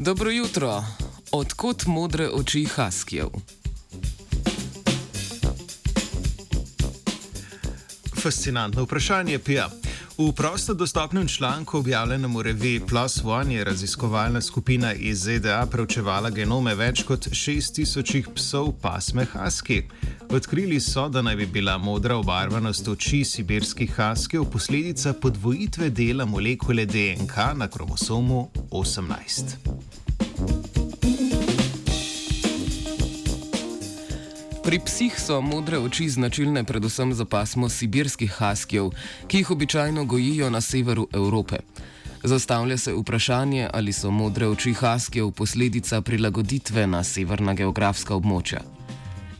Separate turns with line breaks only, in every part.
Dobro jutro, odkot modre oči Haskijev?
Fascinantno vprašanje, Pija. V prosto dostopnem članku objavljenem v reviji Plus One je raziskovalna skupina iz ZDA preučevala genome več kot 6000 psov pasme Haski. Odkrili so, da naj bi bila modra obarvanost oči sibirskih Haskijev posledica podvojitve dela molekule DNK na kromosomu 18.
Pri psih so modre oči značilne predvsem za pasmo sibirskih haskijev, ki jih običajno gojijo na severu Evrope. Zastavlja se vprašanje, ali so modre oči haskijev posledica prilagoditve na severna geografska območja.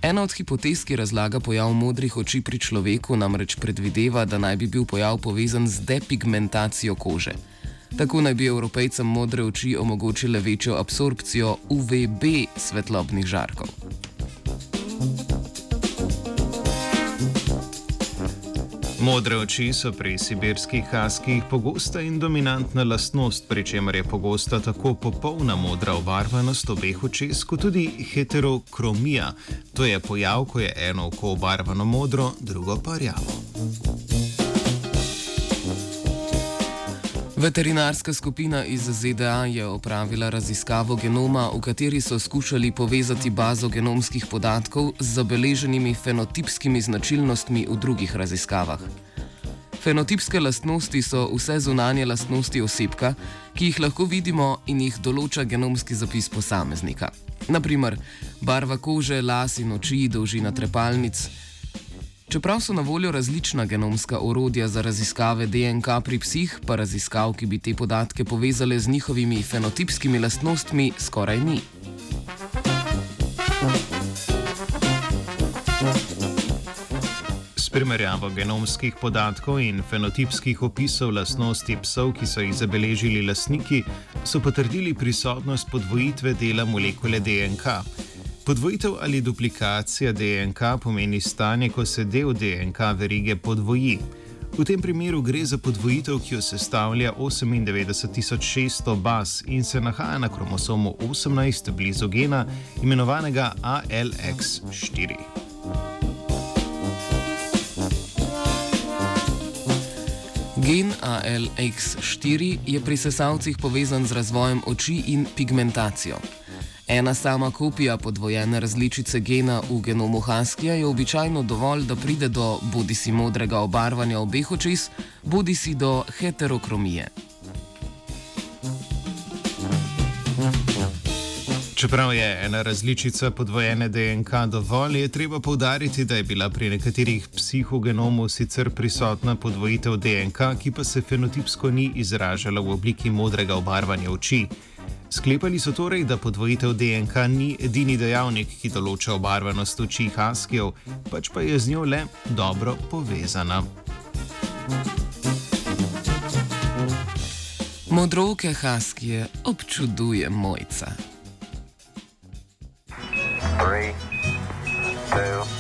Ena od hipotez, ki razlaga pojav modrih oči pri človeku, namreč predvideva, da naj bi bil pojav povezan z depigmentacijo kože. Tako naj bi evropejcem modre oči omogočile večjo absorpcijo UVB svetlobnih žarkov.
Modre oči so pri sibirskih haskih pogosta in dominantna lastnost, pri čemer je pogosta tako popolna modra obarvanost obeh očes, kot tudi heterokromija. To je pojav, ko je eno oko obarvano modro, drugo pa rjavo.
Veterinarska skupina iz ZDA je opravila raziskavo genoma, v kateri so skušali povezati bazo genomskih podatkov z zabeleženimi fenotipskimi značilnostmi v drugih raziskavah. Fenotipske lastnosti so vse zunanje lastnosti osebka, ki jih lahko vidimo in jih določa genomski zapis posameznika. Naprimer, barva kože, las in oči, dolžina trepalnic. Čeprav so na voljo različna genomska orodja za raziskave DNK pri psih, pa raziskav, ki bi te podatke povezale z njihovimi fenotipskimi lastnostmi, skoraj ni.
S primerjavo genomskih podatkov in fenotipskih opisov lastnosti psov, ki so jih zabeležili lastniki, so potrdili prisotnost podvojitve dela molekule DNK. Podvojitev ali duplikacija DNK pomeni stanje, ko se del DNK verige podvoji. V tem primeru gre za podvojitev, ki jo sestavlja 98600 baz in se nahaja na kromosomu 18 blizu gena imenovanega ALX4.
Gen ALX4 je pri sesalcih povezan z razvojem oči in pigmentacijo. Ena sama kopija podvojene različice gena v genomu Haskija je običajno dovolj, da pride do bodi si modrega obarvanja obeh očes, bodi si do heterokromije.
Čeprav je ena različica podvojene DNK dovolj, je treba povdariti, da je bila pri nekaterih psih v genomu sicer prisotna podvojitev DNK, ki pa se fenotipsko ni izražala v obliki modrega obarvanja oči. Sklepali so torej, da podvojitev DNK ni edini dejavnik, ki določa obarvanost oči Haskijev, pač pa je z njo le dobro povezana.
Modroke Haskije občuduje mojca.
Three, two,